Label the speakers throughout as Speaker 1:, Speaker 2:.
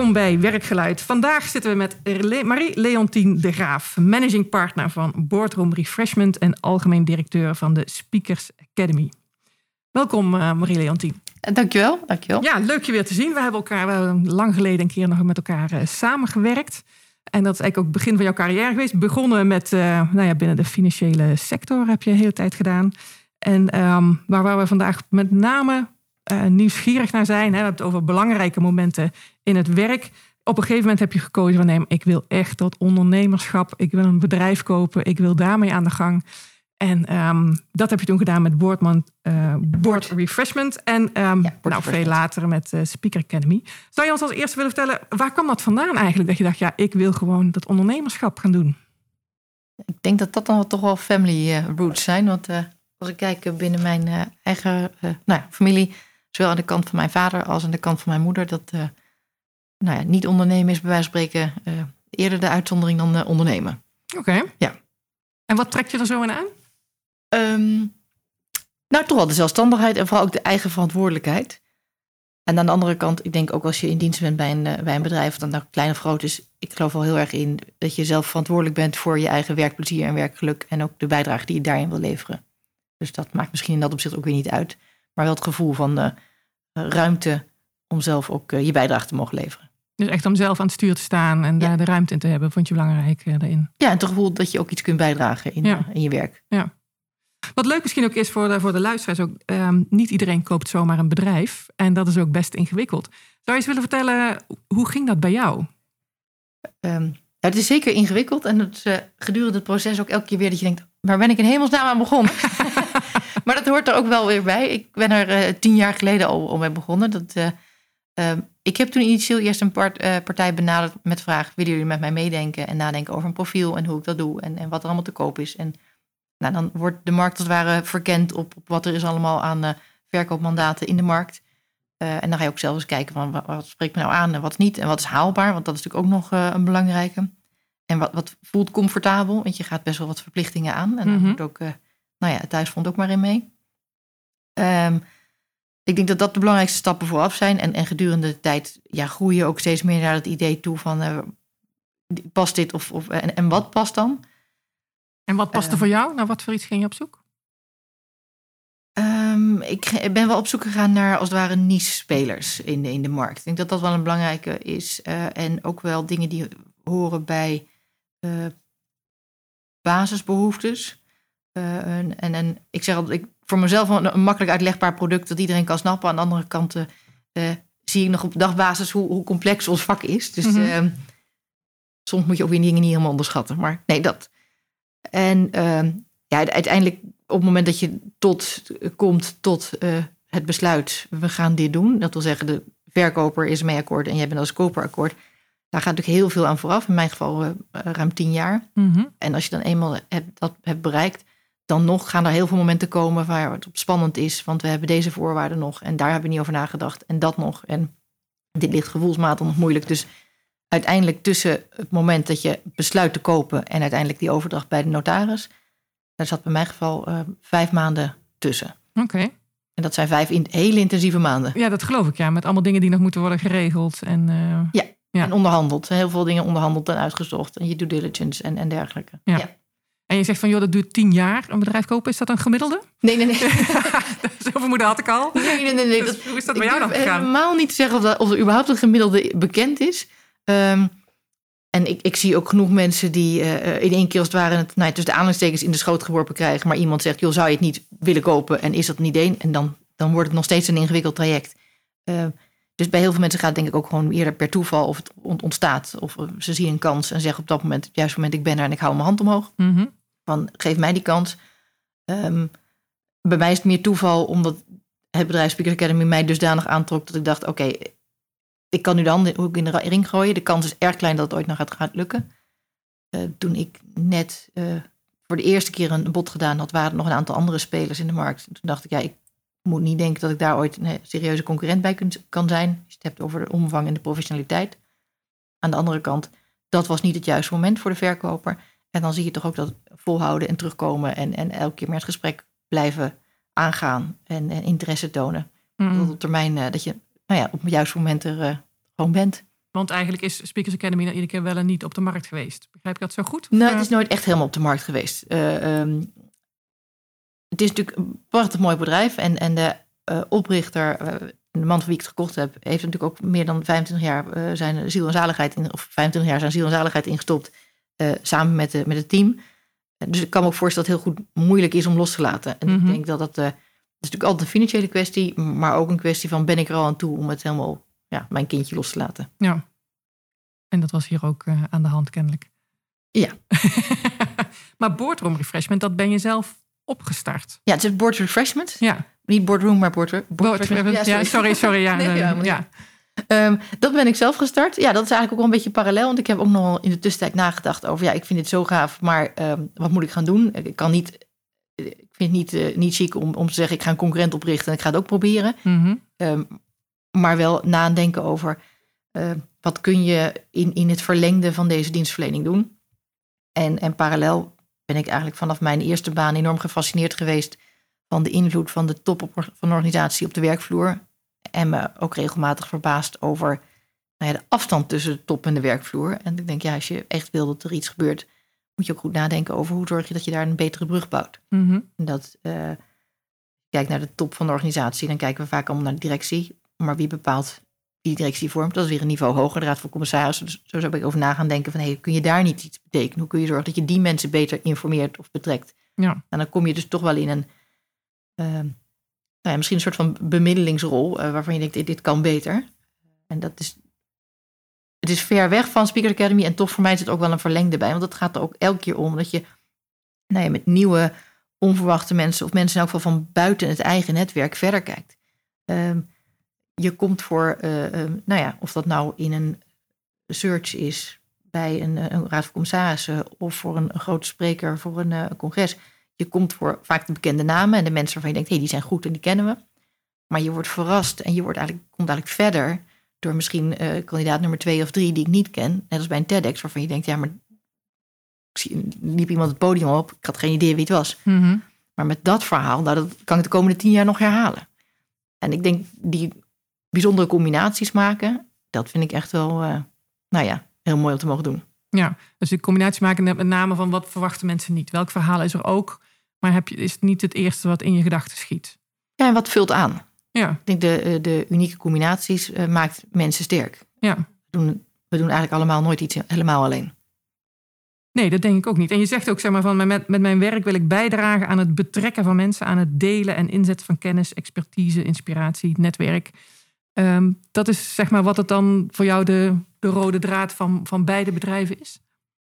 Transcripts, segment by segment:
Speaker 1: Welkom bij Werkgeluid. Vandaag zitten we met Marie-Leontien de Graaf, managing partner van Boardroom Refreshment en algemeen directeur van de Speakers Academy. Welkom uh, Marie-Leontien.
Speaker 2: Dankjewel, dankjewel.
Speaker 1: Ja, leuk je weer te zien. We hebben elkaar wel lang geleden een keer nog met elkaar uh, samengewerkt. En dat is eigenlijk ook het begin van jouw carrière geweest. Begonnen met, uh, nou ja, binnen de financiële sector heb je de hele tijd gedaan. En um, waar, waar we vandaag met name uh, nieuwsgierig naar zijn. Hè. We hebben het over belangrijke momenten in het werk. Op een gegeven moment heb je gekozen van nee, ik wil echt dat ondernemerschap. Ik wil een bedrijf kopen. Ik wil daarmee aan de gang. En um, dat heb je toen gedaan met Boardman, uh, Board Refreshment. En um, ja, nou, veel later met uh, Speaker Academy. Zou je ons als eerste willen vertellen, waar kwam dat vandaan eigenlijk? Dat je dacht, ja, ik wil gewoon dat ondernemerschap gaan doen.
Speaker 2: Ik denk dat dat dan toch wel family uh, roots zijn. Want als ik kijk binnen mijn eigen nou, familie, zowel aan de kant van mijn vader als aan de kant van mijn moeder, dat nou ja, niet ondernemen is bij wijze van spreken eerder de uitzondering dan ondernemen.
Speaker 1: Oké. Okay. Ja. En wat trekt je er zo in aan?
Speaker 2: Um, nou, toch wel de zelfstandigheid en vooral ook de eigen verantwoordelijkheid. En aan de andere kant, ik denk ook als je in dienst bent bij een, bij een bedrijf, dan nou klein of groot is, ik geloof wel heel erg in dat je zelf verantwoordelijk bent voor je eigen werkplezier en werkgeluk en ook de bijdrage die je daarin wil leveren. Dus dat maakt misschien in dat opzicht ook weer niet uit, maar wel het gevoel van uh, ruimte om zelf ook uh, je bijdrage te mogen leveren.
Speaker 1: Dus echt om zelf aan het stuur te staan en ja. daar de ruimte in te hebben, vond je belangrijk daarin?
Speaker 2: Ja, en het gevoel dat je ook iets kunt bijdragen in, ja. in je werk.
Speaker 1: Ja. Wat leuk misschien ook is voor de, voor de luisteraars, ook, um, niet iedereen koopt zomaar een bedrijf. En dat is ook best ingewikkeld. Zou je eens willen vertellen, hoe ging dat bij jou?
Speaker 2: Um, het is zeker ingewikkeld. En het, uh, gedurende het proces ook elke keer weer dat je denkt, waar ben ik in hemelsnaam aan begonnen? maar dat hoort er ook wel weer bij. Ik ben er uh, tien jaar geleden al, al mee begonnen. Dat, uh, um, ik heb toen initieel eerst een part, partij benaderd met de vraag, willen jullie met mij meedenken en nadenken over een profiel en hoe ik dat doe en, en wat er allemaal te koop is. En nou, dan wordt de markt als het ware verkend op, op wat er is allemaal aan verkoopmandaten in de markt. En dan ga je ook zelf eens kijken van wat, wat, spreekt me nou aan en wat niet. En wat is haalbaar, want dat is natuurlijk ook nog een belangrijke. En wat, wat voelt comfortabel, want je gaat best wel wat verplichtingen aan. En mm -hmm. moet ook, nou ja, het thuisfront ook maar in mee. Um, ik denk dat dat de belangrijkste stappen vooraf zijn. En, en gedurende de tijd ja, groei je ook steeds meer naar het idee toe van past dit of, of en, en wat past dan?
Speaker 1: En wat paste uh, voor jou? Naar wat voor iets ging je op zoek?
Speaker 2: Um, ik ben wel op zoek gegaan naar als het ware niche-spelers in de, in de markt. Ik denk dat dat wel een belangrijke is. Uh, en ook wel dingen die horen bij uh, basisbehoeftes. En, en, en, ik zeg altijd, ik, voor mezelf een, een, makkelijk uitlegbaar product dat iedereen kan snappen. Aan de andere kant zie ik nog op dagbasis hoe, hoe complex ons vak is. Dus mm -hmm. soms moet je ook weer dingen niet helemaal onderschatten. Maar nee, dat. En uh, ja, uiteindelijk op het moment dat je tot, komt tot uh, het besluit, we gaan dit doen. Dat wil zeggen, de verkoper is mee akkoord en jij bent als koper akkoord. Daar gaat natuurlijk heel veel aan vooraf. In mijn geval uh, ruim tien jaar. Mm -hmm. En als je dan eenmaal hebt, dat hebt bereikt, dan nog gaan er heel veel momenten komen waar het op spannend is. Want we hebben deze voorwaarden nog en daar hebben we niet over nagedacht. En dat nog. En dit ligt gevoelsmatig nog moeilijk. Dus uiteindelijk tussen het moment dat je besluit te kopen en uiteindelijk die overdracht bij de notaris, daar zat bij mijn geval uh, vijf maanden tussen.
Speaker 1: Oké. Okay.
Speaker 2: En dat zijn vijf in, hele intensieve maanden.
Speaker 1: Ja, dat geloof ik, ja. Met allemaal dingen die nog moeten worden geregeld. En, uh,
Speaker 2: ja, ja, en onderhandeld. Heel veel dingen onderhandeld en uitgezocht. En je due diligence en, en dergelijke.
Speaker 1: Ja. ja. En je zegt van, joh, dat duurt tien jaar, een bedrijf kopen. Is dat een gemiddelde?
Speaker 2: Nee, nee, nee.
Speaker 1: Zoveel moeder had ik al.
Speaker 2: Nee, nee, nee. nee.
Speaker 1: Dus, hoe is dat bij jou dan
Speaker 2: gegaan? helemaal niet te zeggen of, dat, of er überhaupt een gemiddelde bekend is. Um, en ik, ik zie ook genoeg mensen die uh, in één keer als het ware het, nou, tussen de aanhalingstekens in de schoot geworpen krijgen. Maar iemand zegt, joh, zou je het niet willen kopen? En is dat een idee? En dan, dan wordt het nog steeds een ingewikkeld traject. Uh, dus bij heel veel mensen gaat het denk ik ook gewoon eerder per toeval of het ontstaat. Of ze zien een kans en zeggen op dat moment, op het juiste moment, ik ben er en ik hou mijn hand omhoog. Mm -hmm. Van, geef mij die kans. Um, bij mij is het meer toeval, omdat het bedrijf Speaker Academy mij dusdanig aantrok dat ik dacht, oké, ik kan nu dan ook in de ring gooien. De kans is erg klein dat het ooit nog gaat, lukken. eh, toen ik net eh, voor de eerste keer een bod gedaan had, waren er nog een aantal andere spelers in de markt. En toen dacht ik, ja, ik moet niet denken dat ik daar ooit een serieuze concurrent bij kan zijn. Als je het hebt over de omvang en de professionaliteit. Aan de andere kant, dat was niet het juiste moment voor de verkoper. En dan zie je toch ook dat volhouden en terugkomen en, en elke keer meer het gesprek blijven aangaan en, en interesse tonen.
Speaker 1: Mm.
Speaker 2: Dat op termijn eh, dat je nou ja, op het juiste moment er eh, gewoon bent.
Speaker 1: Want eigenlijk is Speakers Academy dan iedere keer wel en niet op de markt geweest. Begrijp ik dat zo goed? Of,
Speaker 2: Nou,
Speaker 1: eh,
Speaker 2: het is nooit echt helemaal op de markt geweest. Eh, ehm, het is natuurlijk een prachtig mooi bedrijf. En, en de eh, oprichter, eh, de man van wie ik het gekocht heb, heeft natuurlijk ook meer dan 25 jaar eh, zijn ziel en zaligheid in, of 25 jaar zijn ziel en zaligheid ingestopt. eh, samen met, de, met het team. Dus ik kan me ook voorstellen dat het heel goed moeilijk is om los te laten. En
Speaker 1: Mhm.
Speaker 2: ik denk dat dat. het is natuurlijk altijd een financiële kwestie, maar ook een kwestie van ben ik er al aan toe om het helemaal, ja, mijn kindje los te laten.
Speaker 1: Ja. En dat was hier ook eh, aan de hand kennelijk.
Speaker 2: Ja.
Speaker 1: maar boardroom refreshment, dat ben je zelf opgestart.
Speaker 2: Ja, het is board refreshment.
Speaker 1: Ja,
Speaker 2: Niet boardroom, maar board, board,
Speaker 1: board
Speaker 2: refreshment.
Speaker 1: Ja, sorry, sorry. Ja,
Speaker 2: Nee, ja, maar-
Speaker 1: ja.
Speaker 2: Ehm, dat ben ik zelf gestart. Ja, dat is eigenlijk ook wel een beetje parallel. Want ik heb ook nog in de tussentijd nagedacht over... ja, ik vind dit zo gaaf, maar ehm, wat moet ik gaan doen? Ik kan niet... Ik vind het niet, eh, niet chic om, om te zeggen... ik ga een concurrent oprichten en ik ga het ook proberen.
Speaker 1: Mhm.
Speaker 2: Ehm, maar wel nadenken over... eh, wat kun je in, in het verlengde van deze dienstverlening doen? En, en parallel ben ik eigenlijk vanaf mijn eerste baan... enorm gefascineerd geweest... van de invloed van de top op, van de organisatie op de werkvloer... En me ook regelmatig verbaasd over nou ja, de afstand tussen de top en de werkvloer. En ik denk, ja, als je echt wil dat er iets gebeurt, moet je ook goed nadenken over hoe zorg je dat je daar een betere brug bouwt.
Speaker 1: Mhm.
Speaker 2: En dat, eh kijk naar de top van de organisatie, dan kijken we vaak allemaal naar de directie. Maar wie bepaalt wie die directie vormt? Dat is weer een niveau hoger, de raad van commissarissen. Dus zo zou ik over na gaan denken van, hey, kun je daar niet iets betekenen? Hoe kun je zorgen dat je die mensen beter informeert of betrekt?
Speaker 1: Ja.
Speaker 2: En dan kom je dus toch wel in een, ehm, nou misschien een soort van bemiddelingsrol, eh, waarvan je denkt, dit, kan beter. En dat is, het is ver weg van Speaker Academy en toch voor mij het ook wel een verlengde bij, want het gaat er ook elke keer om dat je nou ja, met nieuwe, onverwachte mensen, of mensen in elk van buiten het eigen netwerk verder kijkt. Ehm, je komt voor, eh, ehm, nou ja, of dat nou in een search is bij een, een raad van commissarissen of voor een, een grote spreker voor een eh, congres. Je komt voor vaak de bekende namen en de mensen waarvan je denkt, hé, hey, die zijn goed en die kennen we. Maar je wordt verrast en je wordt eigenlijk, komt eigenlijk verder door misschien eh, kandidaat nummer twee of drie die ik niet ken. Net als bij een TEDx waarvan je denkt, ja, maar ik zie, liep iemand het podium op. Ik had geen idee wie het was.
Speaker 1: Mhm.
Speaker 2: Maar met dat verhaal, nou, dat kan ik de komende tien jaar nog herhalen. En ik denk die bijzondere combinaties maken, dat vind ik echt wel, eh, nou ja, heel mooi om te mogen doen.
Speaker 1: Ja, dus die combinatie maken met name van wat verwachten mensen niet. Welk verhaal is er ook, maar heb je, is het niet het eerste wat in je gedachten schiet.
Speaker 2: Ja, en wat vult aan?
Speaker 1: Ja,
Speaker 2: Ik denk de, eh, de unieke combinaties eh, maakt mensen sterk.
Speaker 1: ja.
Speaker 2: We doen, we doen eigenlijk allemaal nooit iets helemaal alleen.
Speaker 1: Nee, dat denk ik ook niet. En je zegt ook, zeg maar, van met, met mijn werk wil ik bijdragen aan het betrekken van mensen, aan het delen en inzetten van kennis, expertise, inspiratie, netwerk. Ehm, dat is zeg maar wat het dan voor jou de, de rode draad van, van beide bedrijven is.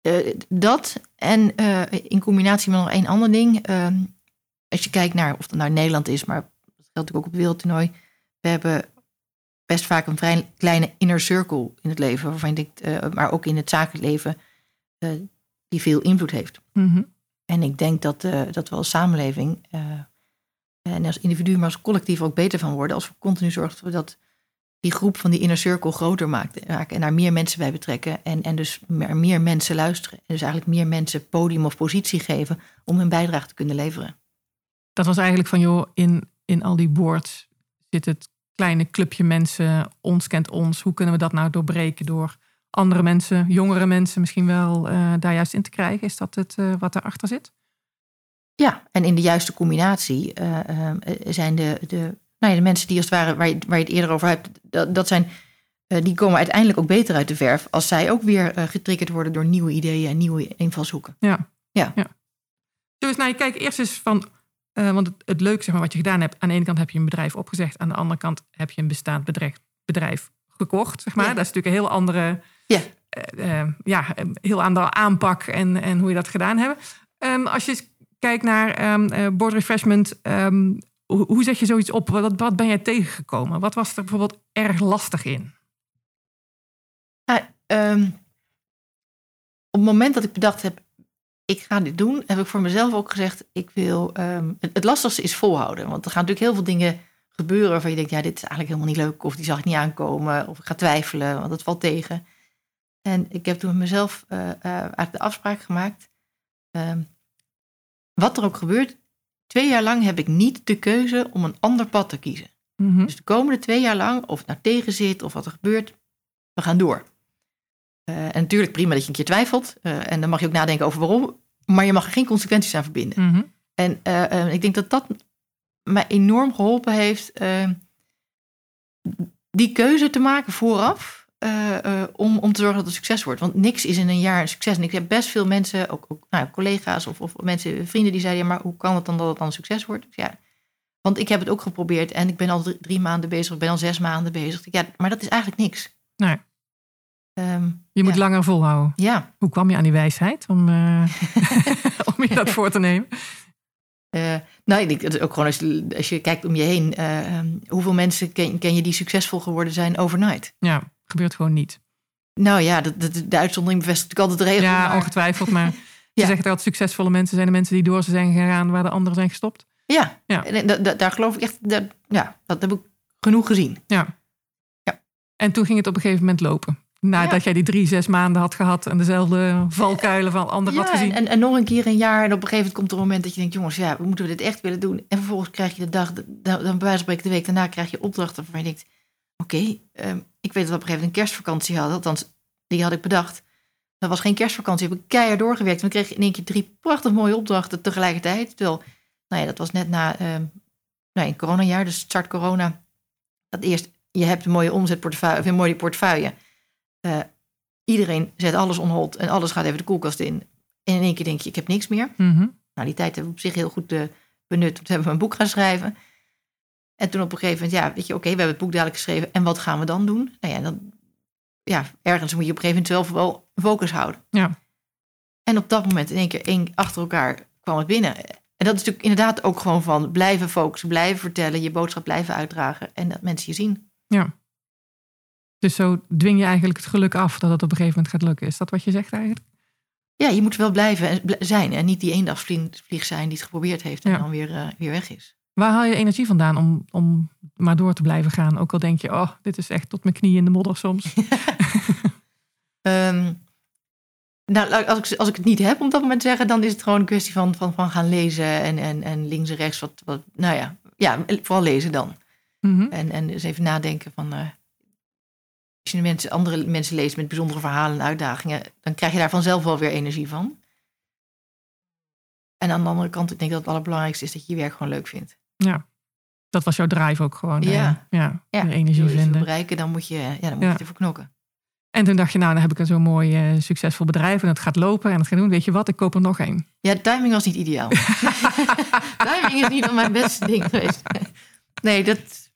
Speaker 2: Eh, dat en eh, in combinatie met nog één ander ding. eh, als je kijkt naar of het nou Nederland is, maar dat geldt natuurlijk ook op het wereldtoernooi. We hebben best vaak een vrij kleine inner circle in het leven, waarvan denkt, eh, maar ook in het zakelijk leven, die veel invloed heeft.
Speaker 1: Mhm.
Speaker 2: En ik denk dat, dat we als samenleving en als individu, maar als collectief ook beter van worden als we continu zorgen dat we dat die groep van die inner circle groter maakt- maken en daar meer mensen bij betrekken en, en dus meer, meer mensen luisteren. En dus eigenlijk meer mensen podium of positie geven om hun bijdrage te kunnen leveren.
Speaker 1: Dat was eigenlijk van, joh, in, in al die boards zit het kleine clubje mensen, ons kent ons. Hoe kunnen we dat nou doorbreken door andere mensen, jongere mensen misschien wel eh, daar juist in te krijgen? Is dat het eh, wat erachter zit?
Speaker 2: Ja, en in de juiste combinatie eh, zijn de, de, nou ja, de mensen die als het ware, waar je, waar je het eerder over hebt, dat, dat zijn, eh, die komen uiteindelijk ook beter uit de verf als zij ook weer eh, getriggerd worden door nieuwe ideeën en nieuwe invalshoeken.
Speaker 1: Ja.
Speaker 2: Ja.
Speaker 1: ja. Dus nou, kijk eerst eens van, eh, want het, het leuke zeg maar, wat je gedaan hebt, aan de ene kant heb je een bedrijf opgezegd, aan de andere kant heb je een bestaand bedrijf, bedrijf gekocht, zeg maar.
Speaker 2: Ja.
Speaker 1: Dat is natuurlijk een heel andere,
Speaker 2: Ja.
Speaker 1: ja, heel andere aanpak en, en hoe je dat gedaan hebt. Ehm, als je kijkt naar eh, board refreshment, ehm, hoe, zet je zoiets op? Wat, wat ben jij tegengekomen? Wat was er bijvoorbeeld erg lastig in?
Speaker 2: Nou, ehm, het moment dat ik bedacht heb, ik ga dit doen, heb ik voor mezelf ook gezegd, ik wil, ehm, het, lastigste is volhouden. Want er gaan natuurlijk heel veel dingen gebeuren waarvan je denkt, ja, dit is eigenlijk helemaal niet leuk, of die zag ik niet aankomen, of ik ga twijfelen, want het valt tegen. En ik heb toen met mezelf uh, eigenlijk de afspraak gemaakt, ehm, wat er ook gebeurt, twee jaar lang heb ik niet de keuze om een ander pad te kiezen.
Speaker 1: Mhm.
Speaker 2: Dus de komende twee jaar lang, of het nou tegen zit of wat er gebeurt, we gaan door. Uh, en natuurlijk prima dat je een keer twijfelt. Uh, en dan mag je ook nadenken over waarom. Maar je mag er geen consequenties aan verbinden.
Speaker 1: Mhm.
Speaker 2: En uh, ik denk dat dat mij enorm geholpen heeft. die keuze te maken vooraf. Om, om te zorgen dat het succes wordt. Want niks is in een jaar een succes. En ik heb best veel mensen, ook, ook nou, collega's of, of mensen, vrienden die zeiden: ja, maar hoe kan het dan dat het dan succes wordt? Dus ja, want ik heb het ook geprobeerd en ik ben al drie, drie maanden bezig, ik ben al zes maanden bezig. Ja, maar dat is eigenlijk niks.
Speaker 1: Nee.
Speaker 2: Um,
Speaker 1: je moet
Speaker 2: ja.
Speaker 1: langer volhouden.
Speaker 2: Ja.
Speaker 1: Hoe kwam je aan die wijsheid om, uh, om je dat voor te nemen?
Speaker 2: Uh, nou, ik denk ook gewoon als, als je kijkt om je heen, uh, um, hoeveel mensen ken, ken, je die succesvol geworden zijn overnight?
Speaker 1: Ja, gebeurt gewoon niet.
Speaker 2: Nou ja, de, de, de uitzondering bevestigt natuurlijk altijd de regel.
Speaker 1: Ja,
Speaker 2: maar...
Speaker 1: ongetwijfeld. Maar je zegt dat succesvolle mensen zijn de mensen die door zijn gegaan waar de anderen zijn gestopt.
Speaker 2: Ja,
Speaker 1: ja.
Speaker 2: En, daar geloof ik echt, ja, dat heb ik genoeg gezien.
Speaker 1: Ja.
Speaker 2: ja.
Speaker 1: En toen ging het op een gegeven moment lopen. Nadat ja. jij die drie, zes maanden had gehad en dezelfde valkuilen van anderen
Speaker 2: ja,
Speaker 1: had gezien.
Speaker 2: En, en nog een keer een jaar. En op een gegeven moment komt er een moment dat je denkt: jongens, ja, moeten we dit echt willen doen? En vervolgens krijg je de dag, dan, dan bij wijze van spreken de week daarna krijg je opdrachten waarvan je denkt: oké, okay, um, ik weet dat we op een gegeven moment een kerstvakantie hadden. Althans, die had ik bedacht. Dat was geen kerstvakantie, heb ik keihard doorgewerkt. En dan kreeg in één keer drie prachtig mooie opdrachten tegelijkertijd. Terwijl, nou ja, dat was net na um, nou, een coronajaar, dus start corona. Dat eerst, je hebt een mooie omzetportefeuille, of een mooie portefeuille. Uh, iedereen zet alles on hold en alles gaat even de koelkast in. En in één keer denk je, ik heb niks meer.
Speaker 1: Mm -hmm.
Speaker 2: Nou, die tijd hebben we op zich heel goed uh, benut. Toen hebben we een boek gaan schrijven. En toen op een gegeven moment, ja, weet je, oké, okay, we hebben het boek dadelijk geschreven. En wat gaan we dan doen? Nou ja, dan, ja, ergens moet je op een gegeven moment zelf wel focus houden.
Speaker 1: Ja.
Speaker 2: En op dat moment in één keer één achter elkaar kwam het binnen. En dat is natuurlijk inderdaad ook gewoon van blijven focussen, blijven vertellen, je boodschap blijven uitdragen. En dat mensen je zien.
Speaker 1: Ja. Dus zo dwing je eigenlijk het geluk af dat het op een gegeven moment gaat lukken. Is dat wat je zegt eigenlijk?
Speaker 2: Ja, je moet wel blijven zijn en niet die eendagsvlieg zijn die het geprobeerd heeft en ja. dan weer, uh, weer weg is.
Speaker 1: Waar haal je energie vandaan om, om maar door te blijven gaan? Ook al denk je, oh, dit is echt tot mijn knieën in de modder soms.
Speaker 2: um, nou, als ik, als ik het niet heb om dat moment te zeggen, dan is het gewoon een kwestie van, van, van gaan lezen en, en, en links en rechts. Wat, wat, nou ja, ja, vooral lezen dan.
Speaker 1: Mm -hmm.
Speaker 2: En, en eens even nadenken van. Uh, als je mensen, andere mensen leest met bijzondere verhalen en uitdagingen, dan krijg je daar vanzelf wel weer energie van. En aan de andere kant, ik denk dat het allerbelangrijkste is dat je je werk gewoon leuk vindt.
Speaker 1: Ja, dat was jouw drive ook gewoon.
Speaker 2: Ja,
Speaker 1: uh, ja,
Speaker 2: ja.
Speaker 1: energie
Speaker 2: Wil je
Speaker 1: vinden.
Speaker 2: bereiken, dan moet je, ja, dan moet
Speaker 1: Ja.
Speaker 2: je ervoor knokken.
Speaker 1: En toen dacht je, nou, dan heb ik een zo'n mooi eh, succesvol bedrijf en het gaat lopen en het gaat doen. Weet je wat, ik koop er nog één.
Speaker 2: Ja, timing was niet ideaal. timing is niet van mijn beste ding geweest. Nee, dat,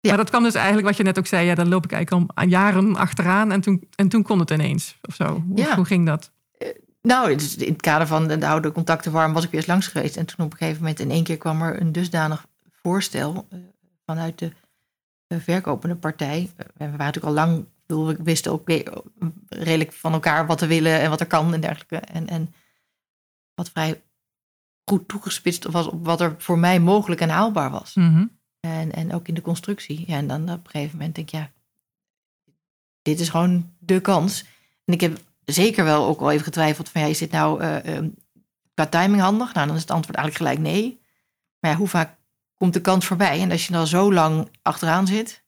Speaker 2: Ja.
Speaker 1: Maar dat kwam dus eigenlijk, wat je net ook zei, ja, daar loop ik eigenlijk al jaren achteraan en toen, en toen kon het ineens of zo. Hoe,
Speaker 2: Ja.
Speaker 1: hoe ging dat?
Speaker 2: Nou, dus in het kader van de oude contacten warm was ik weer eens langs geweest. En toen op een gegeven moment in één keer kwam er een dusdanig voorstel eh, vanuit de eh, verkopende partij. Eh, en we waren natuurlijk al lang, bedoel, we wisten ook redelijk van elkaar wat we willen en wat er kan en dergelijke. En, en wat vrij goed toegespitst was op wat er voor mij mogelijk en haalbaar was.
Speaker 1: Mhm.
Speaker 2: En, en ook in de constructie. Ja, en dan op een gegeven moment denk ik, ja, dit is gewoon de kans. En ik heb zeker wel ook wel even getwijfeld van, ja, is dit nou eh, eh, qua timing handig? Nou, dan is het antwoord eigenlijk gelijk nee. Maar ja, hoe vaak komt de kans voorbij? En als je dan zo lang achteraan zit,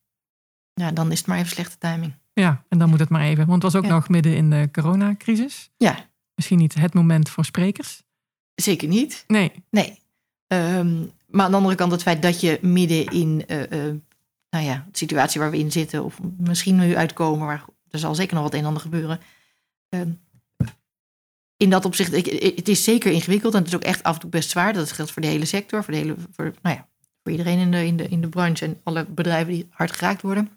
Speaker 2: ja, dan is het maar even slechte timing.
Speaker 1: Ja, en dan moet het maar even. Want het was ook
Speaker 2: Ja.
Speaker 1: nog midden in de coronacrisis.
Speaker 2: Ja,
Speaker 1: Misschien niet het moment voor sprekers.
Speaker 2: zeker niet.
Speaker 1: Nee.
Speaker 2: Nee. Ehm, maar aan de andere kant het feit dat je midden in eh, eh, nou ja, de situatie waar we in zitten, of misschien nu uitkomen, maar er zal zeker nog wat een en ander gebeuren. Ehm, in dat opzicht, ik, het is zeker ingewikkeld en het is ook echt af en toe best zwaar. Dat geldt voor de hele sector, voor, de hele, voor, nou ja, voor iedereen in de, in, de, in de branche en alle bedrijven die hard geraakt worden.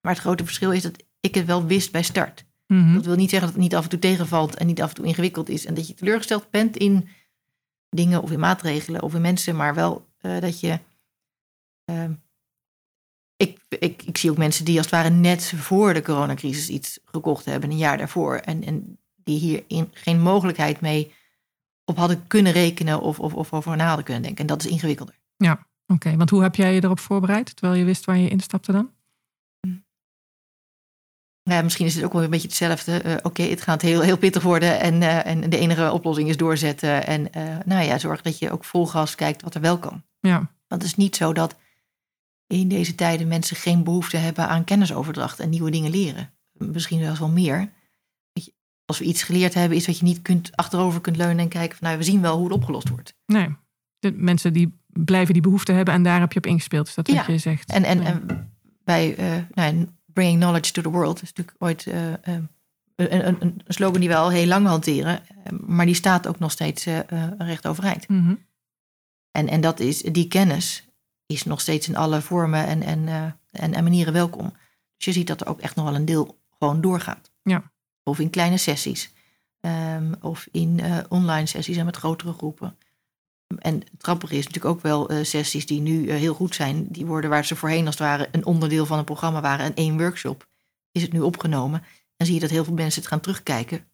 Speaker 2: Maar het grote verschil is dat ik het wel wist bij start.
Speaker 1: Mhm.
Speaker 2: Dat wil niet zeggen dat het niet af en toe tegenvalt en niet af en toe ingewikkeld is. En dat je teleurgesteld bent in dingen of in maatregelen of in mensen, maar wel eh, dat je. ehm, ik, ik, ik zie ook mensen die als het ware net voor de coronacrisis iets gekocht hebben, een jaar daarvoor. En, en die hierin geen mogelijkheid mee op hadden kunnen rekenen of, of, of over na hadden kunnen denken. En dat is ingewikkelder.
Speaker 1: Ja, oké. Want hoe heb jij je erop voorbereid, terwijl je wist waar je instapte dan?
Speaker 2: Ja, misschien is het ook wel een beetje hetzelfde. Uh, Oké, het gaat heel, heel pittig worden en, uh, en de enige oplossing is doorzetten. En uh, nou ja, zorg dat je ook vol gas kijkt wat er wel kan.
Speaker 1: Ja.
Speaker 2: Want het is niet zo dat in deze tijden mensen geen behoefte hebben aan kennisoverdracht en nieuwe dingen leren. Misschien zelfs wel meer. Als we iets geleerd hebben, is dat je niet kunt, achterover kunt leunen en kijken van nou, we zien wel hoe het opgelost wordt.
Speaker 1: Nee, de mensen die blijven die behoefte hebben en daar heb je op ingespeeld. Is dat wat
Speaker 2: ja.
Speaker 1: je zegt?
Speaker 2: En, en,
Speaker 1: Ja.
Speaker 2: en bij nou, Bringing Knowledge to the World is natuurlijk ooit uh, uh, een, een, een, slogan die we al heel lang hanteren, maar die staat ook nog steeds uh, recht overeind.
Speaker 1: Mm -hmm.
Speaker 2: en, en dat is, die kennis is nog steeds in alle vormen en, en, en, en manieren welkom. Dus je ziet dat er ook echt nog wel een deel gewoon doorgaat.
Speaker 1: Ja.
Speaker 2: Of in kleine sessies. Um, of in online sessies en met grotere groepen. En het grappige is natuurlijk ook wel uh, sessies die nu heel goed zijn. Die worden waar ze voorheen als het ware een onderdeel van een programma waren. En één workshop is het nu opgenomen. En zie je dat heel veel mensen het gaan terugkijken.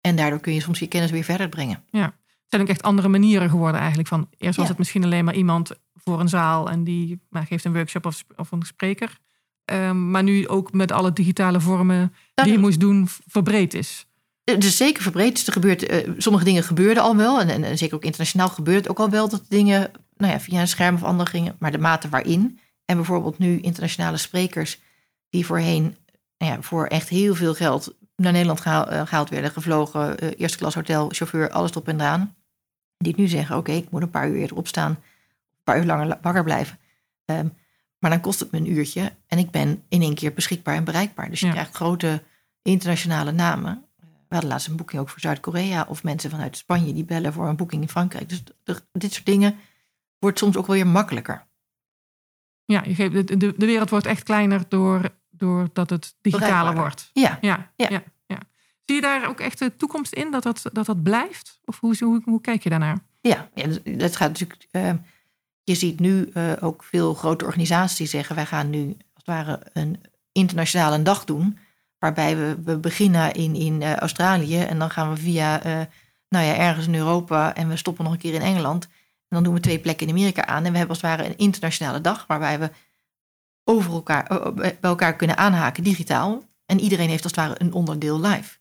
Speaker 2: En daardoor kun je soms je kennis weer verder brengen.
Speaker 1: Ja, zijn ook echt andere manieren geworden eigenlijk. Van, eerst was
Speaker 2: Ja.
Speaker 1: het misschien alleen maar iemand voor een zaal en die maar geeft een workshop of, of een spreker. Um, maar nu ook met alle digitale vormen die je moest doen, verbreed is.
Speaker 2: Het is zeker verbreed. Dus er gebeurt, uh, sommige dingen gebeurden al wel. En, en, en, zeker ook internationaal gebeurt het ook al wel dat dingen nou ja, via een scherm of andere gingen. Maar de mate waarin. En bijvoorbeeld nu internationale sprekers die voorheen nou ja, voor echt heel veel geld naar Nederland gehaald, uh, gehaald werden. Gevlogen, uh, eerste klas hotel, chauffeur, alles erop en eraan. Die nu zeggen, oké, okay, ik moet een paar uur eerder opstaan. Een paar uur langer wakker blijven. Um, maar dan kost het me een uurtje. En ik ben in één keer beschikbaar en bereikbaar. Dus je
Speaker 1: Ja.
Speaker 2: krijgt grote internationale namen. We hadden laatst een boeking ook voor Zuid-Korea. Of mensen vanuit Spanje die bellen voor een boeking in Frankrijk. Dus de, dit soort dingen wordt soms ook wel weer makkelijker.
Speaker 1: Ja, je geeft, de, de, de wereld wordt echt kleiner door, doordat het digitaler wordt. Ja, Ja,
Speaker 2: ja.
Speaker 1: Ja. Zie je daar ook echt de toekomst in dat dat, dat, dat blijft? Of hoe, hoe, hoe kijk je daarnaar?
Speaker 2: ja, ja dus dat gaat natuurlijk. eh, je ziet nu eh, ook veel grote organisaties zeggen: wij gaan nu als het ware een internationale dag doen. Waarbij we, we beginnen in, in uh, Australië en dan gaan we via, uh, nou ja, ergens in Europa en we stoppen nog een keer in Engeland. En dan doen we twee plekken in Amerika aan. En we hebben als het ware een internationale dag waarbij we over elkaar, bij elkaar kunnen aanhaken digitaal. En iedereen heeft als het ware een onderdeel live.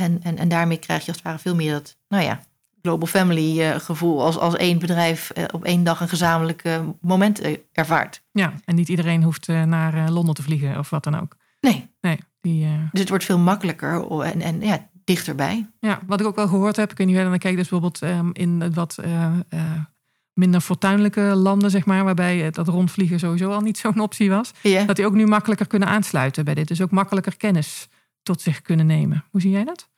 Speaker 2: En, en, en daarmee krijg je als het ware veel meer dat, nou ja, global family uh, gevoel. Als, als één bedrijf uh, op één dag een gezamenlijk moment ervaart.
Speaker 1: Ja, en niet iedereen hoeft naar Londen te vliegen of wat dan ook.
Speaker 2: Nee.
Speaker 1: Nee, die, uh...
Speaker 2: Dus het wordt veel makkelijker en, en ja, dichterbij.
Speaker 1: Ja, wat ik ook wel gehoord heb, ik weet niet naar kijkt, dus bijvoorbeeld um, in wat uh, uh, minder fortuinlijke landen, zeg maar, waarbij dat rondvliegen sowieso al niet zo'n optie was, dat die ook nu makkelijker kunnen aansluiten bij dit. Dus ook makkelijker kennis tot zich kunnen nemen. Hoe zie jij dat?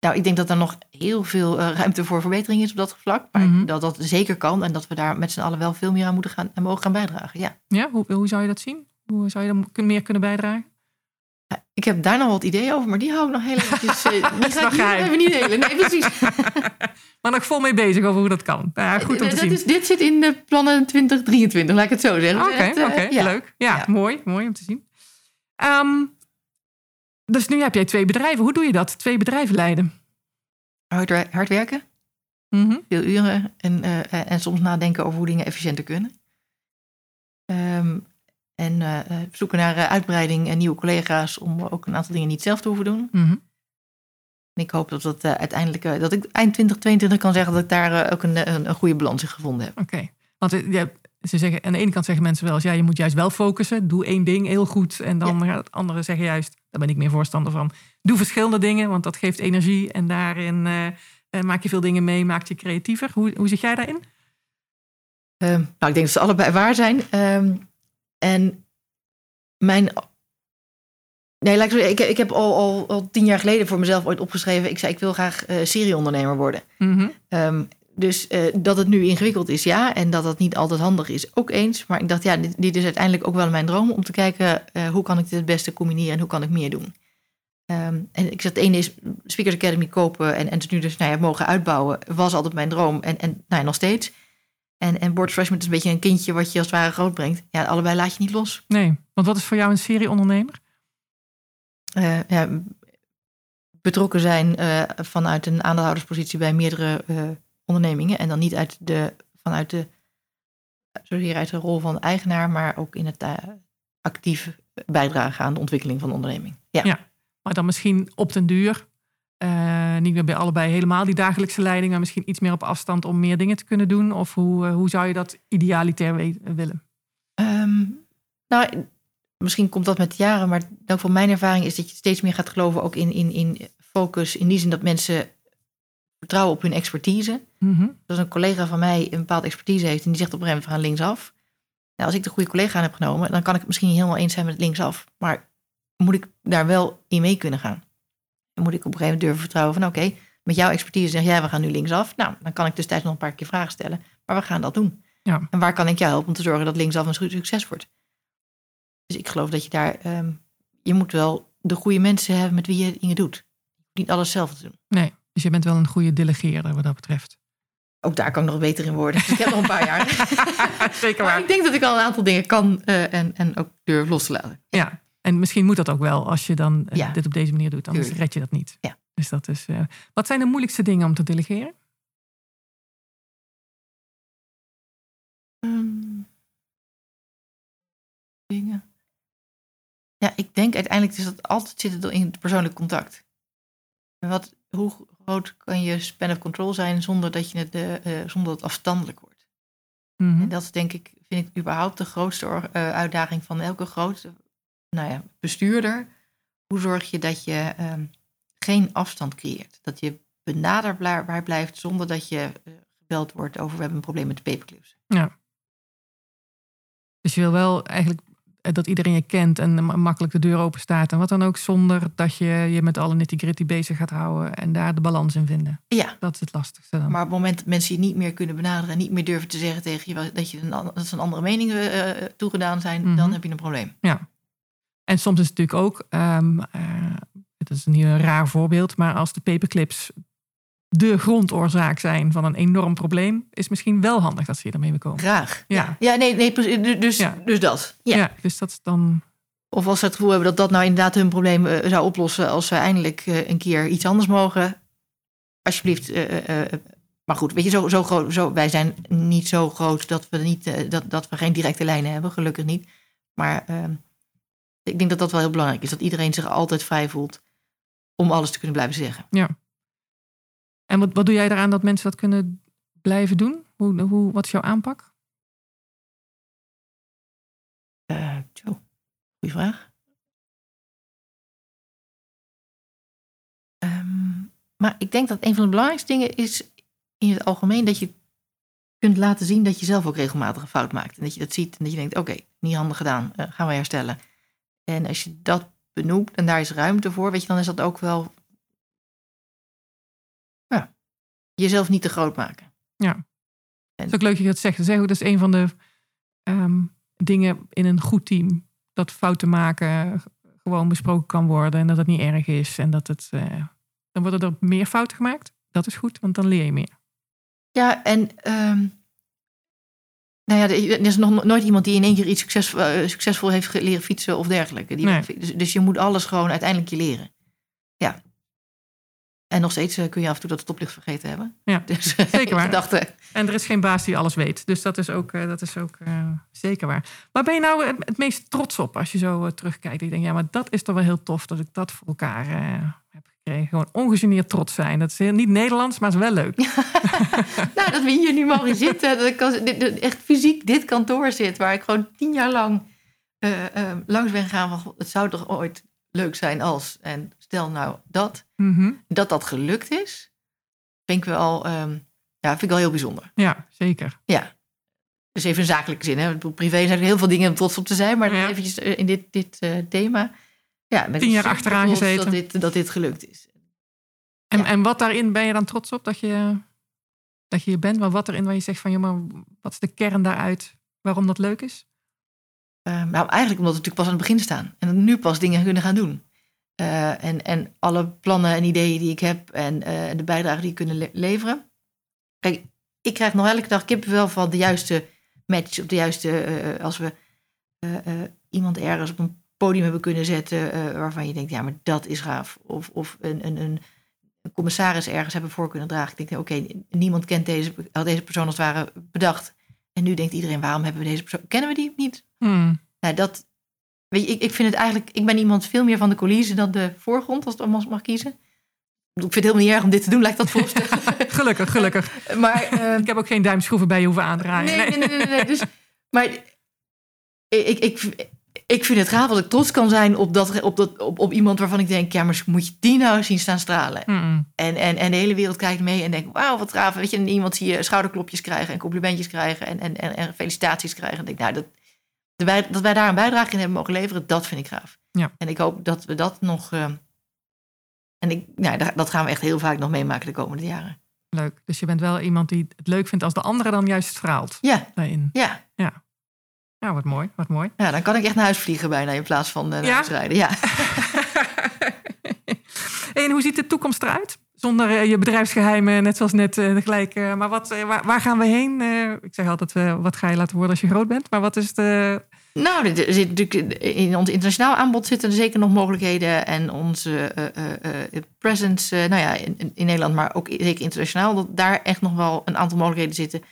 Speaker 2: Nou, ik denk dat er nog heel veel uh, ruimte voor verbetering is op dat vlak. Maar mm -hmm. dat dat zeker kan en dat we daar met z'n allen wel veel meer aan moeten gaan en mogen gaan bijdragen. Ja,
Speaker 1: ja hoe, hoe zou je dat zien? Hoe zou je er meer kunnen bijdragen?
Speaker 2: Ik heb daar nog wat ideeën over, maar die hou ik nog heel eventjes. Uh, die ga ik niet delen. Nee, precies.
Speaker 1: maar nog vol mee bezig over hoe dat kan. Ja, goed om te
Speaker 2: dat
Speaker 1: zien.
Speaker 2: Is, dit zit in de plannen 2023, laat ik het zo zeggen.
Speaker 1: Oké, okay, okay, uh, ja. leuk. Ja, ja, Mooi, mooi om te zien. Um, dus nu heb jij twee bedrijven. Hoe doe je dat? Twee bedrijven leiden?
Speaker 2: Hard, hard werken,
Speaker 1: mm -hmm.
Speaker 2: veel uren en, uh, en soms nadenken over hoe dingen efficiënter kunnen. Um, en uh, zoeken naar uitbreiding en nieuwe collega's om ook een aantal dingen niet zelf te hoeven doen.
Speaker 1: Mm -hmm.
Speaker 2: En ik hoop dat dat uh, uiteindelijk, dat ik eind 2022 kan zeggen dat ik daar ook een, een, een, goede balans in gevonden heb.
Speaker 1: Oké, okay. want ja, ze zeggen, aan de ene kant zeggen mensen wel eens, ja, je moet juist wel focussen, doe één ding heel goed. En dan ja. het andere zeggen juist, daar ben ik meer voorstander van, doe verschillende dingen, want dat geeft energie en daarin maak je veel dingen mee, maakt je creatiever. Hoe, hoe zit jij daarin?
Speaker 2: nou, ik denk dat ze allebei waar zijn. Um, en mijn. Nee, ik, zo, ik, ik heb al, al, al tien jaar geleden voor mezelf ooit opgeschreven. Ik zei, ik wil graag uh, serieondernemer worden.
Speaker 1: Mm -hmm.
Speaker 2: um, dus uh, dat het nu ingewikkeld is, ja. En dat dat niet altijd handig is, ook eens. Maar ik dacht, ja, dit, dit is uiteindelijk ook wel mijn droom. Om te kijken, uh, hoe kan ik dit het beste combineren en hoe kan ik meer doen. Um, en ik zeg, het ene is Speakers Academy kopen en, en nu dus nou ja, mogen uitbouwen. Was altijd mijn droom en, en nou ja, nog steeds. En, en Board Freshman is een beetje een kindje wat je als het ware groot brengt. Ja, allebei laat je niet los.
Speaker 1: Nee, want wat is voor jou een serieondernemer?
Speaker 2: Uh, ja, betrokken zijn eh, vanuit een aandeelhouderspositie bij meerdere eh, ondernemingen. En dan niet uit de, vanuit de, zozeer uit de rol van eigenaar, maar ook in het uh, actief bijdragen aan de ontwikkeling van de onderneming. Ja.
Speaker 1: ja maar dan misschien op den duur, niet meer bij allebei helemaal die dagelijkse leiding, maar misschien iets meer op afstand om meer dingen te kunnen doen? Of hoe, hoe zou je dat idealiter willen?
Speaker 2: Um, nou, misschien komt dat met jaren, maar ook van mijn ervaring is dat je steeds meer gaat geloven ook in, in, in focus. In die zin dat mensen vertrouwen op hun expertise. Mm -hmm. Als een collega van mij een bepaalde expertise heeft en die zegt op een gegeven moment we gaan linksaf. Nou, als ik de goede collega aan heb genomen, dan kan ik het misschien niet helemaal eens zijn met het linksaf. Maar moet ik daar wel in mee kunnen gaan? Dan moet ik op een gegeven moment durven vertrouwen van oké, met jouw expertise zeg jij we gaan nu linksaf. Nou, dan kan ik dus tijd nog een paar keer vragen stellen. Maar we gaan dat doen. Ja. En waar kan ik jou helpen om te zorgen dat linksaf een succes wordt? Dus ik geloof dat je daar, um, je moet wel de goede mensen hebben met wie je dingen doet. Niet alles zelf te doen.
Speaker 1: Nee, dus je bent wel een goede delegeerder wat dat betreft.
Speaker 2: Ook daar kan ik nog beter in worden. Dus ik heb nog een paar jaar.
Speaker 1: Zeker waar.
Speaker 2: ik denk dat ik al een aantal dingen kan uh, en, en ook durf los te laten.
Speaker 1: Ja, en misschien moet dat ook wel als je dan uh, ja. dit op deze manier doet. Anders Tuurlijk. red je dat niet.
Speaker 2: Ja.
Speaker 1: Dus dat is, uh, wat zijn de moeilijkste dingen om te delegeren?
Speaker 2: Um, dingen. Ja, ik denk uiteindelijk is dat altijd zitten in het persoonlijk contact. Wat, hoe groot kan je span of control zijn zonder dat, je het, uh, zonder dat het afstandelijk wordt? Mm -hmm. En dat is denk ik, vind ik überhaupt de grootste uh, uitdaging van elke grote nou ja, bestuurder. Hoe zorg je dat je uh, geen afstand creëert? Dat je benaderbaar blijft zonder dat je gebeld wordt over we hebben een probleem met de paperclips.
Speaker 1: Ja. Dus je wil wel eigenlijk eh, dat iedereen je kent en makkelijk de deur open staat. En wat dan ook, zonder dat je je met alle nitty-gritty bezig gaat houden en daar de balans in vinden.
Speaker 2: Ja.
Speaker 1: Dat is het lastigste dan.
Speaker 2: Maar op het moment dat mensen je niet meer kunnen benaderen en niet meer durven te zeggen tegen je dat, je een, dat ze een andere mening uh, toegedaan zijn, mm -hmm. dan heb je een probleem.
Speaker 1: Ja. En soms is het natuurlijk ook, um, uh, het is een heel raar voorbeeld, maar als de paperclips de grondoorzaak zijn van een enorm probleem, is misschien wel handig dat ze hier ermee komen.
Speaker 2: Graag. Ja, ja nee, nee dus, ja. dus dat. Ja.
Speaker 1: ja. dus dat is dan.
Speaker 2: Of als ze het gevoel hebben dat dat nou inderdaad hun probleem uh, zou oplossen als ze eindelijk uh, een keer iets anders mogen. Alsjeblieft. Uh, maar goed, weet je, zo, zo groot, zo, wij zijn niet zo groot dat we, niet, dat, dat we geen directe lijnen hebben, gelukkig niet. Maar ehm, ik denk dat dat wel heel belangrijk is, dat iedereen zich altijd vrij voelt om alles te kunnen blijven zeggen.
Speaker 1: Ja. En wat, wat doe jij eraan dat mensen dat kunnen blijven doen? Hoe, hoe, wat is jouw aanpak?
Speaker 2: Uh, goeie vraag. Um, maar ik denk dat een van de belangrijkste dingen is in het algemeen dat je kunt laten zien dat je zelf ook regelmatig een fout maakt. En dat je dat ziet en dat je denkt, oké, niet handig gedaan, uh, gaan we herstellen. En als je dat benoemt en daar is ruimte voor, weet je, dan is dat ook wel jezelf niet te groot maken.
Speaker 1: Ja. Het is ook leuk dat je dat zegt. Dat is, dat is een van de um, dingen in een goed team. Dat fouten maken gewoon besproken kan worden en dat het niet erg is. En dat het, uh, dan worden er meer fouten gemaakt. Dat is goed, want dan leer je meer.
Speaker 2: Ja, en um, nou ja, er is nog nooit iemand die in één keer iets succesvol, uh, succesvol heeft leren fietsen of dergelijke. Die
Speaker 1: nee.
Speaker 2: dus, dus je moet alles gewoon uiteindelijk je leren. Ja. En nog steeds eh, kun je af en toe dat stoplicht vergeten hebben.
Speaker 1: Ja,
Speaker 2: dus,
Speaker 1: zeker waar.
Speaker 2: Dachten.
Speaker 1: En er is geen baas die alles weet. Dus dat is ook, uh, dat is ook uh, zeker waar. Waar ben je nou het, meest trots op als je zo terugkijkt? Ik denk, ja, maar dat is toch wel heel tof dat ik dat voor elkaar heb gekregen. Gewoon ongegeneerd trots zijn. Dat is heel, niet Nederlands, maar is wel leuk.
Speaker 2: nou, dat we hier nu mogen zitten. Dat ik als, echt fysiek dit kantoor zit. Waar ik gewoon tien jaar lang langs ben gegaan. Van, het zou toch ooit leuk zijn als. En stel nou dat.
Speaker 1: Mm -hmm.
Speaker 2: Dat dat gelukt is, vind ik wel, um, ja, vind ik wel heel bijzonder.
Speaker 1: Ja, zeker.
Speaker 2: Ja. Dus even een zakelijke zin. Hè. Privé zijn er heel veel dingen om trots op te zijn. Maar ja. eventjes in dit, dit uh, thema. Ja, met
Speaker 1: Tien jaar achteraan gezeten.
Speaker 2: Dat dit, dat dit gelukt is.
Speaker 1: En, ja. en wat daarin ben je dan trots op dat je, dat je hier bent? Maar wat erin waar je zegt van, ja, maar wat is de kern daaruit waarom dat leuk is?
Speaker 2: Uh, nou, eigenlijk omdat we natuurlijk pas aan het begin staan. En nu pas dingen kunnen gaan doen. Uh, en, en alle plannen en ideeën die ik heb en uh, de bijdrage die ik kunnen le leveren. Kijk, ik krijg nog elke dag kippenvel van de juiste match, op de juiste, uh, als we iemand ergens op een podium hebben kunnen zetten eh, waarvan je denkt, ja, maar dat is gaaf. Of, of een, een, een, een commissaris ergens hebben voor kunnen dragen. Ik denk, oké, niemand kent deze, had deze persoon als het ware bedacht. En nu denkt iedereen, waarom hebben we deze persoon? Kennen we die niet?
Speaker 1: Hmm.
Speaker 2: Nou, dat, weet je, ik, ik vind het eigenlijk, ik ben iemand veel meer van de coulissen dan de voorgrond, als het allemaal mag kiezen. Ik vind het helemaal niet erg om dit te doen, lijkt dat voorstellen.
Speaker 1: Gelukkig, gelukkig.
Speaker 2: maar eh,
Speaker 1: Ik heb ook geen duimschroeven bij je hoeven aandraaien.
Speaker 2: Nee, nee, nee, nee, nee. Dus, maar ik, ik, ik vind het gaaf dat ik trots kan zijn op, dat, op, dat, op, op iemand waarvan ik denk, ja, maar moet je die nou zien staan stralen?
Speaker 1: Mm-mm.
Speaker 2: En, en, en de hele wereld kijkt mee en denkt, wauw, wat gaaf. Weet je, en iemand zie je schouderklopjes krijgen en complimentjes krijgen en, en, en, en felicitaties krijgen. En denk, nou, dat, dat wij, dat wij daar een bijdrage in hebben mogen leveren, dat vind ik gaaf.
Speaker 1: Ja.
Speaker 2: En ik hoop dat we dat nog... eh, en ik, nou, dat- dat gaan we echt heel vaak nog meemaken de komende jaren.
Speaker 1: Leuk. Dus je bent wel iemand die het leuk vindt als de andere dan juist straalt
Speaker 2: Ja,
Speaker 1: daarin.
Speaker 2: ja.
Speaker 1: Ja, wat mooi, wat mooi.
Speaker 2: ja, dan kan ik echt naar huis vliegen bijna in plaats van eh, naar
Speaker 1: Ja?
Speaker 2: huis rijden. Ja.
Speaker 1: en hoe ziet de toekomst eruit? Zonder eh, je bedrijfsgeheimen, net zoals net eh, gelijk. maar wat, waar, waar gaan we heen? Ik zeg altijd, wat ga je laten worden als je groot bent? Maar wat is de...
Speaker 2: Nou, er zit natuurlijk in ons internationaal aanbod zitten er zeker nog mogelijkheden. En onze eh, eh, eh, presence, nou ja, in, in Nederland, maar ook zeker internationaal, dat daar echt nog wel een aantal mogelijkheden zitten.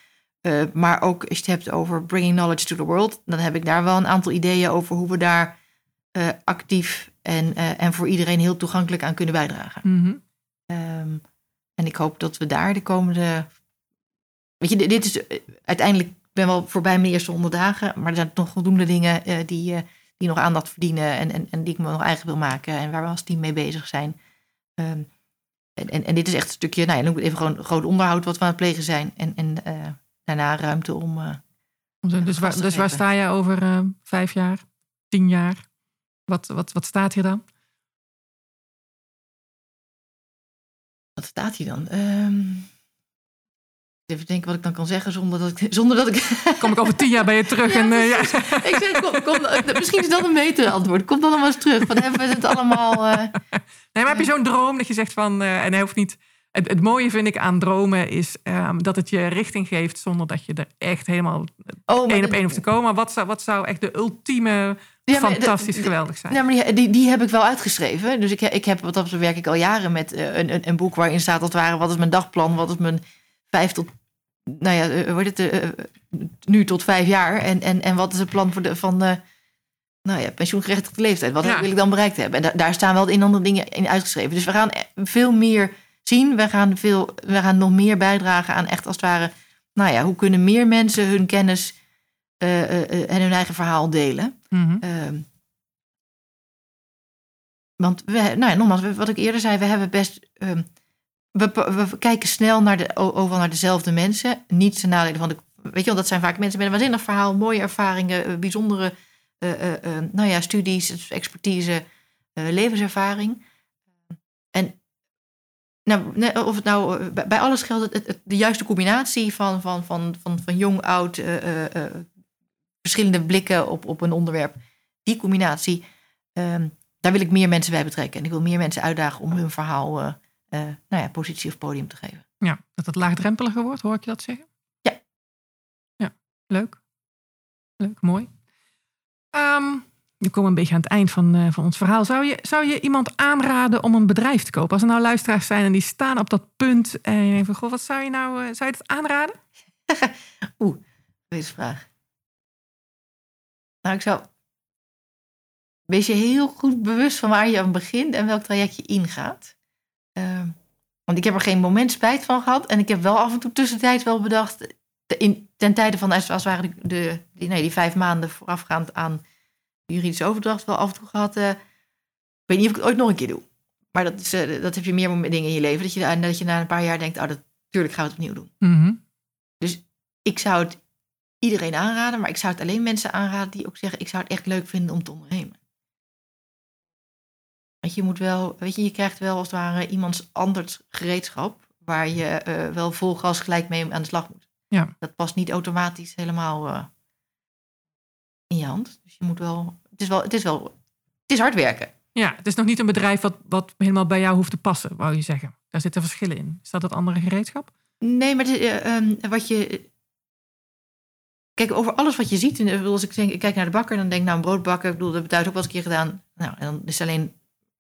Speaker 2: Maar ook als je het hebt over bringing knowledge to the world, dan heb ik daar wel een aantal ideeën over hoe we daar actief en, en voor iedereen heel toegankelijk aan kunnen bijdragen.
Speaker 1: Mhm.
Speaker 2: Ehm, en ik hoop dat we daar de komende. Weet je, dit- is uiteindelijk. Ik ben wel voorbij mijn eerste honderd dagen. Maar er zijn nog voldoende dingen eh, die, eh, die nog aandacht verdienen. En, en, en die ik me nog eigen wil maken. En waar we als team mee bezig zijn. Ehm, en, en, en dit is echt een stukje. Nou ja, noem het even gewoon groot onderhoud wat we aan het plegen zijn. En, en eh, daarna ruimte om. eh,
Speaker 1: Dus, waar, dus waar sta je over vijf jaar, tien jaar? Wat, wat, wat staat hier dan?
Speaker 2: wat staat hier dan? Ehm, even denken wat ik dan kan zeggen zonder dat ik. Zonder dat ik
Speaker 1: Kom ik over tien jaar bij je terug?
Speaker 2: Ja,
Speaker 1: en, eh, ja.
Speaker 2: Ik zeg, kom, kom, misschien is dat een beter antwoord. Kom dan allemaal eens terug. Van hebben we het allemaal. eh,
Speaker 1: Nee, maar heb je zo'n droom dat je zegt van, eh, en hij hoeft niet. Het, het mooie vind ik aan dromen is ehm, dat het je richting geeft zonder dat je er echt helemaal
Speaker 2: oh, maar
Speaker 1: één op één hoeft te komen. Maar wat zou, wat zou echt de ultieme
Speaker 2: Ja, maar de-
Speaker 1: fantastisch
Speaker 2: de-
Speaker 1: geweldig zijn?
Speaker 2: Ja, maar die, die, die heb ik wel uitgeschreven. Dus ik, ik heb, wat dat werk ik al jaren met eh, een, een, een boek waarin staat als het ware... wat is mijn dagplan, wat is mijn vijf tot... Nou ja, eh, hoe heet het, eh, eh, nu tot vijf jaar. En, en, en wat is het plan voor de, van de nou ja, pensioengerechtigde leeftijd? Wat
Speaker 1: Ja.
Speaker 2: wil ik dan bereikt hebben? En da- daar staan wel en andere dingen in uitgeschreven. Dus we gaan eh, veel meer zien. We gaan, veel, we gaan nog meer bijdragen aan echt als het ware... Nou ja, hoe kunnen meer mensen hun kennis eh, eh, eh, en hun eigen verhaal delen?
Speaker 1: Mhm.
Speaker 2: Ehm, want we, nou ja, nogmaals, wat ik eerder zei, we hebben best. ehm, we, we kijken snel naar de, overal naar dezelfde mensen. Niet ten nadele van de. Weet je wel, dat zijn vaak mensen met een waanzinnig verhaal, mooie ervaringen, eh, bijzondere eh, eh, nou ja, studies, expertise, levenservaring. En nou, of het nou bij- alles geldt, het, de juiste combinatie van, van, van, van, van jong, oud, verschillende blikken op, op een onderwerp. Die combinatie, ehm, daar wil ik meer mensen bij betrekken. En ik wil meer mensen uitdagen om hun verhaal eh, nou ja, positie of podium te geven.
Speaker 1: Ja, dat het laagdrempeliger wordt, hoor ik je dat zeggen?
Speaker 2: Ja.
Speaker 1: Ja, leuk. Leuk, mooi. Ehm we komen een beetje aan het eind van, eh, van ons verhaal. Zou je, zou je iemand aanraden om een bedrijf te kopen? Als er nou luisteraars zijn en die staan op dat punt en je denkt van, goh, wat zou je nou, eh, zou je het aanraden?
Speaker 2: Deze vraag. Nou, ik zou. Wees je heel goed bewust van waar je aan begint en welk traject je ingaat. Ehm, want ik heb er geen moment spijt van gehad. En ik heb wel af en toe tussentijds wel bedacht. In, ten tijde van, als, als het ware, de, de, die, nee, die vijf maanden voorafgaand aan de juridische overdracht, wel af en toe gehad. eh, ik weet niet of ik het ooit nog een keer doe. Maar dat, is, eh, dat heb je meer dingen in je leven. Dat je, na- dat je na een paar jaar denkt: oh, dat, natuurlijk gaan we het opnieuw doen
Speaker 1: Mhm.
Speaker 2: ik zou het iedereen aanraden, maar ik zou het alleen mensen aanraden die ook zeggen: ik zou het echt leuk vinden om te ondernemen. Want je moet wel, weet je, je krijgt wel als het ware iemands anders gereedschap waar je eh, wel vol gas gelijk mee aan de slag moet.
Speaker 1: Ja.
Speaker 2: Dat past niet automatisch helemaal eh, in je hand. Dus je moet wel, het is wel, het is wel, het is hard werken.
Speaker 1: Ja, het is nog niet een bedrijf wat, wat helemaal bij jou hoeft te passen, wou je zeggen. Daar zitten verschillen in. Is dat het andere gereedschap?
Speaker 2: Nee, maar het eh, ehm, wat je. kijk, over alles wat je ziet. En, als ik, denk, ik kijk naar de bakker, dan denk ik nou een brood bakken. Ik bedoel, dat heb ik thuis ook wel eens een keer gedaan. Nou, en dan is het alleen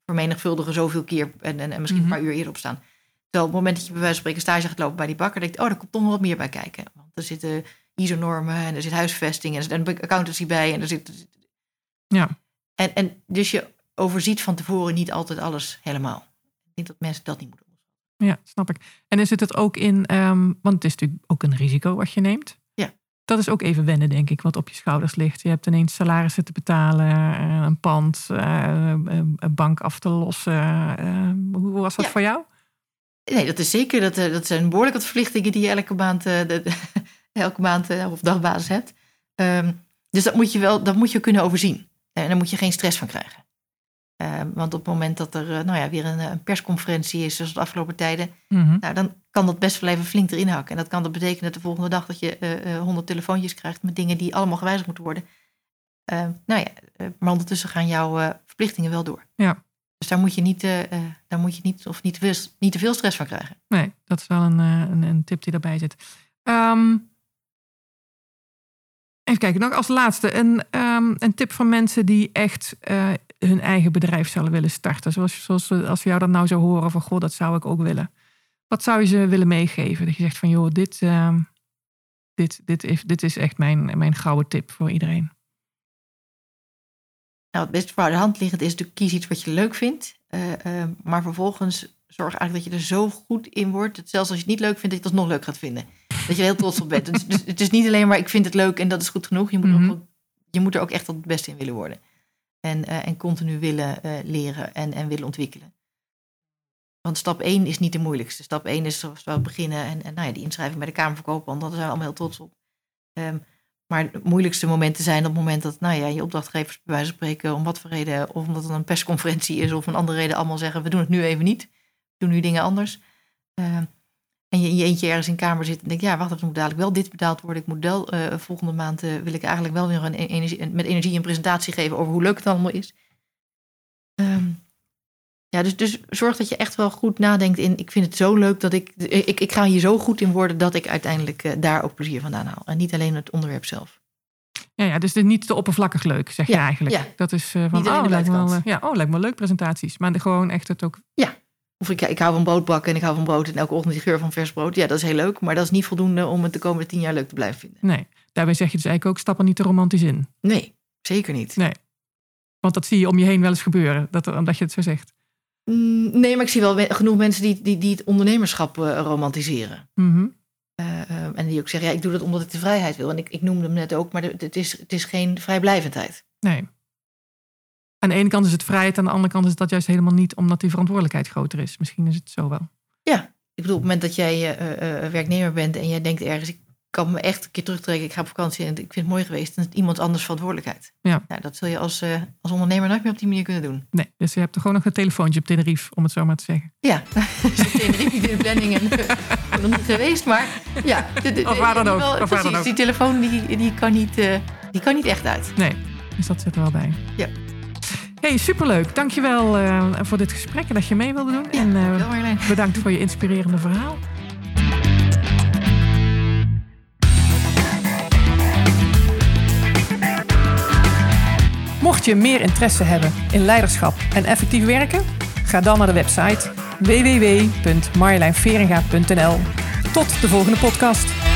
Speaker 2: vermenigvuldigen zoveel keer en, en, en misschien
Speaker 1: Mhm.
Speaker 2: een paar uur eerder op staan. Terwijl op het moment dat je bij wijze van spreken stage gaat lopen bij die bakker, denk je, oh, daar komt toch nog wat meer bij kijken. Want er zitten ISO-normen en er zit huisvesting en er zit een accountancy bij en er zit...
Speaker 1: Ja.
Speaker 2: En, en dus je overziet van tevoren niet altijd alles helemaal. Ik denk dat mensen dat niet moeten doen.
Speaker 1: Ja, snap ik. En is het het ook in, ehm, want het is natuurlijk ook een risico wat je neemt. Dat is ook even wennen, denk ik, wat op je schouders ligt. Je hebt ineens salarissen te betalen, eh, een pand, eh, een bank af te lossen. Eh, Hoe was dat
Speaker 2: Ja.
Speaker 1: voor jou?
Speaker 2: Nee, dat is zeker. Dat, dat zijn behoorlijk wat verplichtingen die je elke maand, de, elke maand of dagbasis hebt. Ehm, dus dat moet je wel dat moet je kunnen overzien. En daar moet je geen stress van krijgen. Ehm, want op het moment dat er eh, nou ja, weer een, eh, een persconferentie is, zoals de afgelopen tijden,
Speaker 1: Mhm.
Speaker 2: nou, dan kan dat best wel even flink erin hakken. En dat kan dat betekenen dat de volgende dag dat je eh, honderd telefoontjes krijgt met dingen die allemaal gewijzigd moeten worden. Ehm, nou ja, maar ondertussen gaan jouw verplichtingen wel door.
Speaker 1: Ja.
Speaker 2: Dus daar moet je niet, daar moet je niet, of niet, te veel, niet te veel stress van krijgen.
Speaker 1: Nee, dat is wel een, een, een tip die daarbij zit. Ehm, even kijken, nog als laatste. Een, een tip van mensen die echt hun eigen bedrijf zouden willen starten. Zoals, zoals als we jou dat nou zo horen van, goh, dat zou ik ook willen. Wat zou je ze willen meegeven? Dat je zegt van, joh, dit, ehm, dit, dit, is, dit is echt mijn, mijn gouden tip voor iedereen.
Speaker 2: Nou, het best voor de hand liggend is natuurlijk kies iets wat je leuk vindt. eh, eh, maar vervolgens zorg eigenlijk dat je er zo goed in wordt. Dat zelfs als je het niet leuk vindt, dat je het alsnog leuk gaat vinden. Dat je er heel trots op bent. Dus, dus het is niet alleen maar ik vind het leuk en dat is goed genoeg. Je moet,
Speaker 1: Mhm.
Speaker 2: ook, je moet er ook echt het beste in willen worden. En, eh, en continu willen eh, leren en, en willen ontwikkelen. Want stap 1 is niet de moeilijkste. Stap 1 is zoals we beginnen. En, en nou ja, die inschrijving bij de Kamer van Koophandel, daar zijn we allemaal heel trots op. Ehm, maar de moeilijkste momenten zijn op het moment dat nou ja, je opdrachtgevers bij wijze van spreken om wat voor reden, of omdat het een persconferentie is of een andere reden, allemaal zeggen we doen het nu even niet. We doen nu dingen anders. Ehm, en je in je eentje ergens in kamer zit en denkt, ja, wacht er moet dadelijk wel dit betaald worden. Ik moet wel, eh, volgende maand eh, wil ik eigenlijk wel weer een energie, met energie een presentatie geven over hoe leuk het allemaal is. Ehm, ja, dus, dus zorg dat je echt wel goed nadenkt in, ik vind het zo leuk dat ik, ik, ik ga hier zo goed in worden dat ik uiteindelijk eh, daar ook plezier vandaan haal. En niet alleen het onderwerp zelf.
Speaker 1: Ja, ja, dus dit niet te oppervlakkig leuk, zeg je
Speaker 2: Ja,
Speaker 1: eigenlijk.
Speaker 2: ja.
Speaker 1: Dat is eh, van, oh, lijkt me eh, ja, oh, lijkt me leuk presentaties. Maar de- gewoon echt het ook
Speaker 2: Of ik, ik hou van brood bakken en ik hou van brood en elke ochtend die geur van vers brood. Ja, dat is heel leuk, maar dat is niet voldoende om het de komende tien jaar leuk te blijven vinden.
Speaker 1: Nee, daarbij zeg je dus eigenlijk ook, stap er niet te romantisch in.
Speaker 2: Nee, zeker niet.
Speaker 1: Nee. Want dat zie je om je heen wel eens gebeuren, dat, omdat je het zo zegt.
Speaker 2: Mm, Nee, maar ik zie wel we- genoeg mensen die, die, die het ondernemerschap eh, romantiseren.
Speaker 1: Mhm.
Speaker 2: Eh, eh, en die ook zeggen, ja, ik doe dat omdat ik de vrijheid wil. En ik, ik noemde hem net ook, maar het is, het is geen vrijblijvendheid.
Speaker 1: Nee. Aan de ene kant is het vrijheid, aan de andere kant is dat juist helemaal niet, omdat die verantwoordelijkheid groter is. Misschien is het zo wel.
Speaker 2: Ik bedoel, op het moment dat jij eh, werknemer bent en jij denkt ergens, ik kan me echt een keer terugtrekken, ik ga op vakantie en ik vind het mooi geweest, dan is het iemand anders verantwoordelijkheid.
Speaker 1: Ja.
Speaker 2: Nou, dat zul je als, als ondernemer nooit meer op die manier kunnen doen.
Speaker 1: Nee, dus je hebt er gewoon nog een telefoontje op Tenerife, om het zo maar te zeggen.
Speaker 2: Ja, in de, in de planning en ben nog niet geweest, maar ja. de- de-
Speaker 1: Of waar dan ook,
Speaker 2: wel,
Speaker 1: of waar dan
Speaker 2: precies,
Speaker 1: ook.
Speaker 2: Die telefoon die, die, kan niet, die kan niet echt uit.
Speaker 1: Nee, dus dat zit er wel bij.
Speaker 2: Ja.
Speaker 1: Hey, superleuk. Dankjewel eh voor dit gesprek en dat je mee wilde doen.
Speaker 2: Ja,
Speaker 1: en eh, bedankt voor je inspirerende verhaal. Mocht je meer interesse hebben in leiderschap en effectief werken, ga dan naar de website www.marjolijnveringa.nl. Tot de volgende podcast.